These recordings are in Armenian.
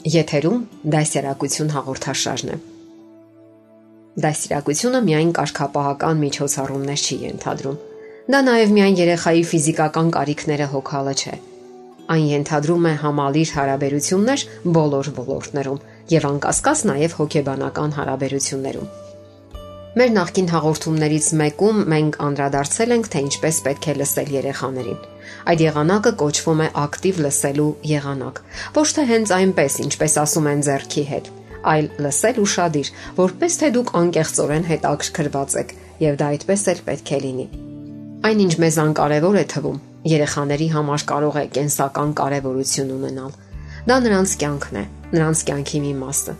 Եթերում դասերակցություն հաղորդաշարն է։ Դասերակցությունը միայն կարգապահական միջոցառումներ չի ենթադրում։ Դա նաև միայն երեխայի ֆիզիկական կարիքները հոգալը չէ։ Այն ենթադրում է համալիր հարաբերություններ բոլոր ոլորտներում եւ անկասկած նաև հոգեբանական հարաբերություններում։ Մեր նախկին հաղորդումներից մեկում մենք անդրադարձել ենք, թե ինչպես պետք է լսել երեխաներին։ Այդ եղանակը կոչվում է ակտիվ լսելու եղանակ, ոչ թե հենց այնպես, ինչպես ասում են зерքի հետ, այլ լսել ուրشادիր, որպես թե դուք անկեղծորեն հետաքրքրված եք, եւ դա այդպես էլ պետք է լինի։ Այնինչ մեզ անկարևոր է թվում, երեխաների համար կարող է կենսական կարևորություն ունենալ։ Դա նրանց կյանքն է, նրանց կյանքի մի մասը։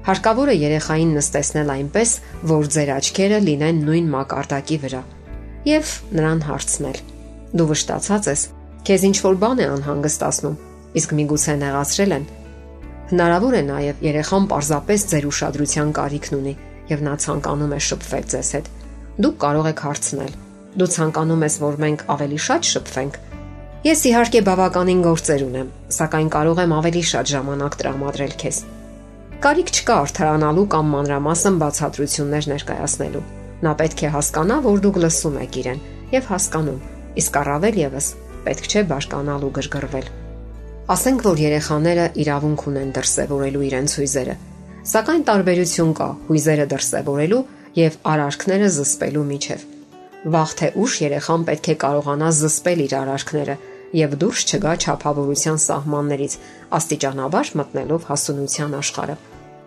Հարկավոր է երեխային նստեցնել այնպես, որ ձեր աչքերը լինեն նույն մակարդակի վրա եւ նրան հարցնել. Դու վշտացած ես, քեզ ինչ որ բան է անհանգստացնում, իսկ միգուցե նեղացրել են։ Հնարավոր է նաև երեխան պարզապես ձեր ուշադրության կարիքն ունի եւ նա ցանկանում է շփվել ձեզ հետ։ Դուք կարող եք հարցնել. Դու ցանկանում ես, որ մենք ավելի շատ շփվենք։ Ես իհարկե բավականին գործեր ունեմ, սակայն կարող եմ ավելի շատ ժամանակ տրամադրել քեզ։ Կարիք չկա արդարանալու կամ մանրամասն բացատրություններ ներկայացնելու։ Նա պետք է հասկանա, որ դուք լսում եք իրեն եւ հասկանում, իսկ առավել եւս պետք չէ բաշկանալ ու գրգռվել։ Ասենք որ երեխաները իրավունք ունեն դրսևորելու իրենց հույզերը, սակայն տարբերություն կա հույզերը դրսևորելու եւ արարքները զսպելու միջև։ Վաղ թե ուշ երեխան պետք է կարողանա զսպել իր արարքները եւ դուրս չգա ճափավորության սահմաններից, աստիճանաբար մտնելով հասունության աշխարհը։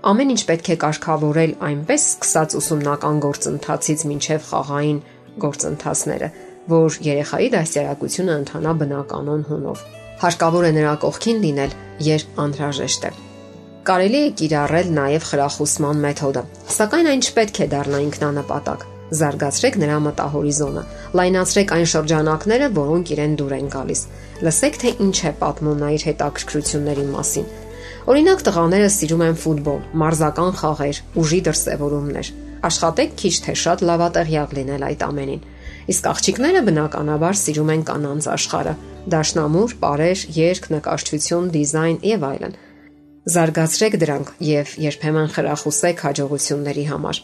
Ամեն ինչ պետք է կարգավորել այնպես սկսած ուսումնական գործընթացից մինչև խաղային գործընթացները, որ երեխայի դաստիարակությունը ընթանա բնականon հունով։ Հարկավոր է նրա կողքին լինել, երբ անհրաժեշտ է։ Կարելի է կիրառել նաև խրախուսման մեթոդը, սակայն այն չպետք է դառնա ինքնանպատակ։ Զարգացրեք նրա մտահորիզոնը, լայնացրեք այն շրջանակները, որոնք իրեն դուր են գալիս։ Լսեք, թե ինչ է պատմում նա իր հետաքրքրությունների մասին։ Օրինակ տղաները սիրում են ֆուտբոլ, մարզական խաղեր, ուժի դրսևորումներ։ Աշխատեք քիչ թե շատ լավատեղյակ լինել այդ ամենին։ Իսկ աղջիկները բնականաբար սիրում են կանանց աշխարհը՝ դաշնամուր, պարեր, երգ, նկարչություն, դիզայն եւ այլն։ Զարգացրեք դրանք եւ երբեմն խրախուսեք հաջողությունների համար։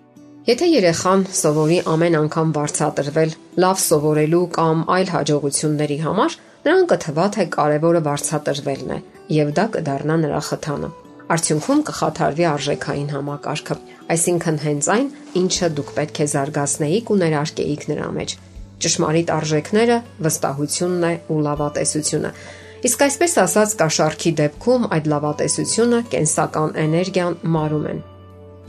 Եթե երեխան սովորի ամեն անգամ վարչատրվել լավ սովորելու կամ այլ հաջողությունների համար, նրան կթվա թե կարևորը վարչատրվելն է եւ դա կդառնա նրա խթանը։ Արդյունքում կխաթարվի արժեքային համակարգը, այսինքն հենց այն, ինչը դուք պետք է զարգացնեիք ու ներարկեիք նրա մեջ ճշմարիտ արժեքները վստահությունն է ու լավատեսությունը։ Իսկ այսպես ասած կաշառքի դեպքում այդ լավատեսությունը, կենսական էներգիան մարում են։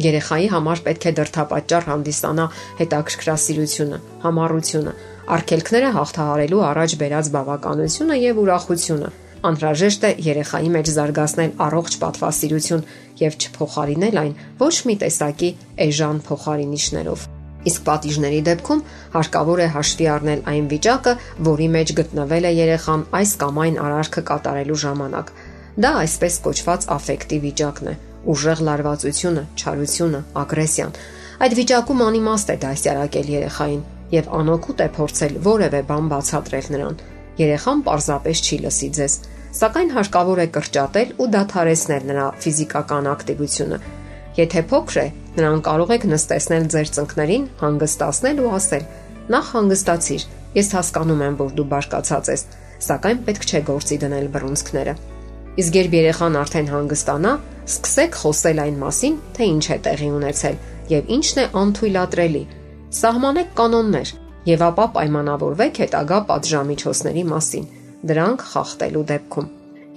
Երեխայի համար պետք է դրթապաճառ հանդիսանա հետաքրքրասիրությունը, համառությունը, արգելքները հաղթահարելու առաջ բերած բավականությունը եւ ուրախությունը։ Անհրաժեշտ է երեխայի մեջ զարգացնել առողջ պատվասիրություն եւ չփոխարինել այն ոչ մի տեսակի էժան փոխարինիչներով։ Իսկ պատիժների դեպքում հարկավոր է հաշվի առնել այն վիճակը, որի մեջ գտնվել է երեխան այս կամ այն արարքը կատարելու ժամանակ։ Դա այսպես կոչված աֆեկտիվ վիճակն է՝ ուժեղ լարվածությունը, չարությունը, ագրեսիան։ Այդ վիճակում անիմաստ է դասյարակել երեխային եւ անօգուտ է փորձել որևէ բան բացատրել նրան։ Երեխան պարզապես չի լսի ձեզ, սակայն հարկավոր է կրճատել ու դադարեցնել նրա ֆիզիկական ակտիվությունը Եթե փոքր է, նրան կարող եք նստեցնել ձեր ծնկներին, հանգստացնել ու ասել. «Նախ հանգստացիր։ Ես հասկանում եմ, որ դու բարկացած ես, սակայն պետք չէ գործի դնել բռունցքները»։ Իսկ երբ երեխան արդեն հանգստանա, սկսեք խոսել այն մասին, թե ինչ է տեղի ունեցել եւ ինչն է անթույլատրելի։ Սահմանեք կանոններ եւ ապա պայմանավորվեք հետագա պատժամիջոցների մասին, դրանք խախտելու դեպքում։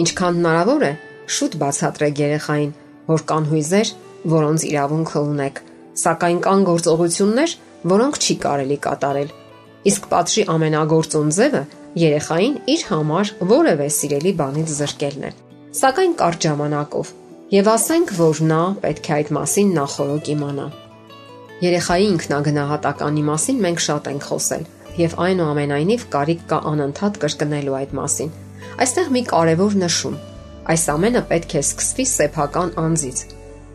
Ինչքան հնարավոր է, շուտ բացատրեք երեխային, որ կան հույզեր, որոնց իրավունքը ունեք, սակայն կան գործողություններ, որոնք չի կարելի կատարել։ Իսկ պատժի ամենագործուն ձևը երեխային իր համար որևէ սիրելի բանից զրկելն է։ Սակայն կարճ ժամանակով Եվ ասենք, որ նա պետք է այդ մասին նախորոք իմանա։ Երեխայի ինքնագնահատականի մասին մենք շատ ենք խոսել, եւ այնուամենայնիվ կարիք կա անընդհատ կրկնելու այդ մասին։ Այստեղ մի կարևոր նշում. այս ամենը պետք է սկսվի սեփական անձից,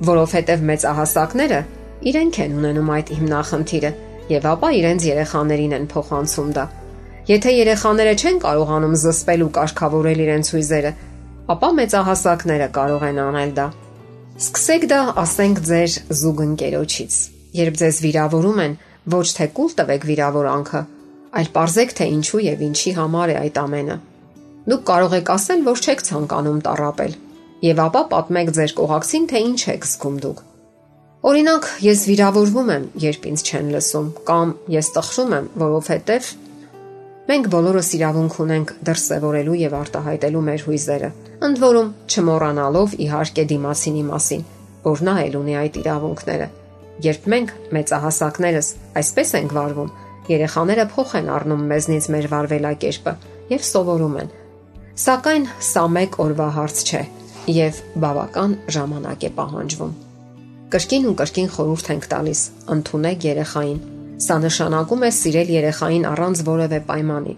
որովհետև մեծահասակները իրենք են ունենում այդ հիմնախնդիրը եւ ապա իրենց երեխաներին են փոխանցում դա։ Եթե երեխաները չեն կարողանում զսպել ու կարգավորել իրենց հույզերը, ապա մեծահասակները կարող են անել դա։ Սկսեք դա, ասենք, ձեր զուգընկերոջից։ Երբ ձեզ վիրավորում են, ոչ թե կուլ տվեք վիրավորանքը, այլ parzեք թե ինչու եւ ինչի համար է այդ ամենը։ Դուք կարող եք ասել, որ չեք ցանկանում տարապել, եւ ապա պատմեք ձեր կողակցին, թե ինչ եք զգում դուք։ Օրինակ, ես վիրավորվում եմ, երբ ինձ չեն լսում, կամ ես տխրում եմ, որովհետև մենք բոլորս իրավունք ունենք դրսևորելու եւ արտահայտելու մեր հույզերը։ Ընդ որում, չմոռանալով իհարկե դիմացինի մասին, որ նա էլ ունի այդ իրավունքները։ Երբ մենք մեծահասակներս այսպես ենք վարվում, երեխաները փոխ են առնում մեզնից մեր վարվելակերպը եւ սովորում են։ Սակայն սա մեկ օրվա հարց չէ եւ բավական ժամանակ է պահանջվում։ Կրկին ու կրկին խորհուրդ ենք տալիս. ընդունեք երեխային։ Սա նշանակում է սիրել երեխային առանց որևէ պայմանի։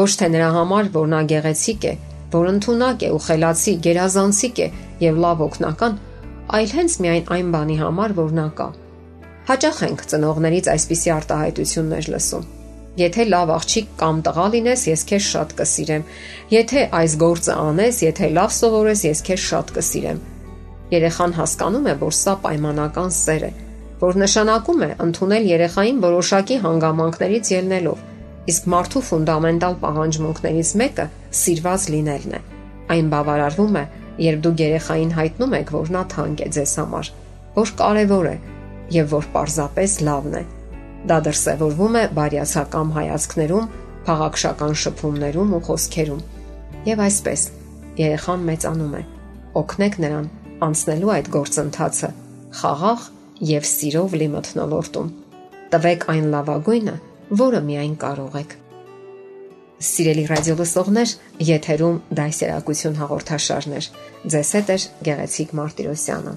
Ոչ թե նրա համար, որ նա գեղեցիկ է, որ ընդունակ է ու խելացի, գերազանցիկ է եւ լավ օգնական, այլ հենց միայն այն բանի համար, որ նա կա։ Հաճախ ենք ծնողներից այսպիսի արտահայտություններ լսում։ Եթե լավ աղջիկ կամ տղա լինես, ես քեզ շատ կսիրեմ։ Եթե այս գործը անես, եթե լավ սովորես, ես քեզ շատ կսիրեմ։ Երեխան հասկանում է, որ սա պայմանական սեր է, որ նշանակում է ընդունել երեխային որոշակի հանգամանքներից ելնելով, իսկ մարդու ֆունդամենտալ պահանջմունքներից մեկը սիրված լինելն է։ Այն բավարարվում է, երբ դու երեխային հայտնում եք, որ նա թանկ է ձեզ համար, որ կարևոր է եւ որ պարզապես լավն է։ Դա դրսևորվում է բարյացակամ հայացքներում, փաղաքշական շփումներում ու խոսքերում։ Եվ այսպես երեխան մեծանում է։ Օգնեք նրան անցնելու այդ գործընթացը խաղաղ եւ սիրով լի մթնոլորտում։ Տվեք այն լավագույնը, որը միայն կարող եք։ Սիրելի ռադիոլսողներ, եթերում դասերակցություն հաղորդաշարներ։ Ձեզ հետ է Գեղեցիկ Մարտիրոսյանը։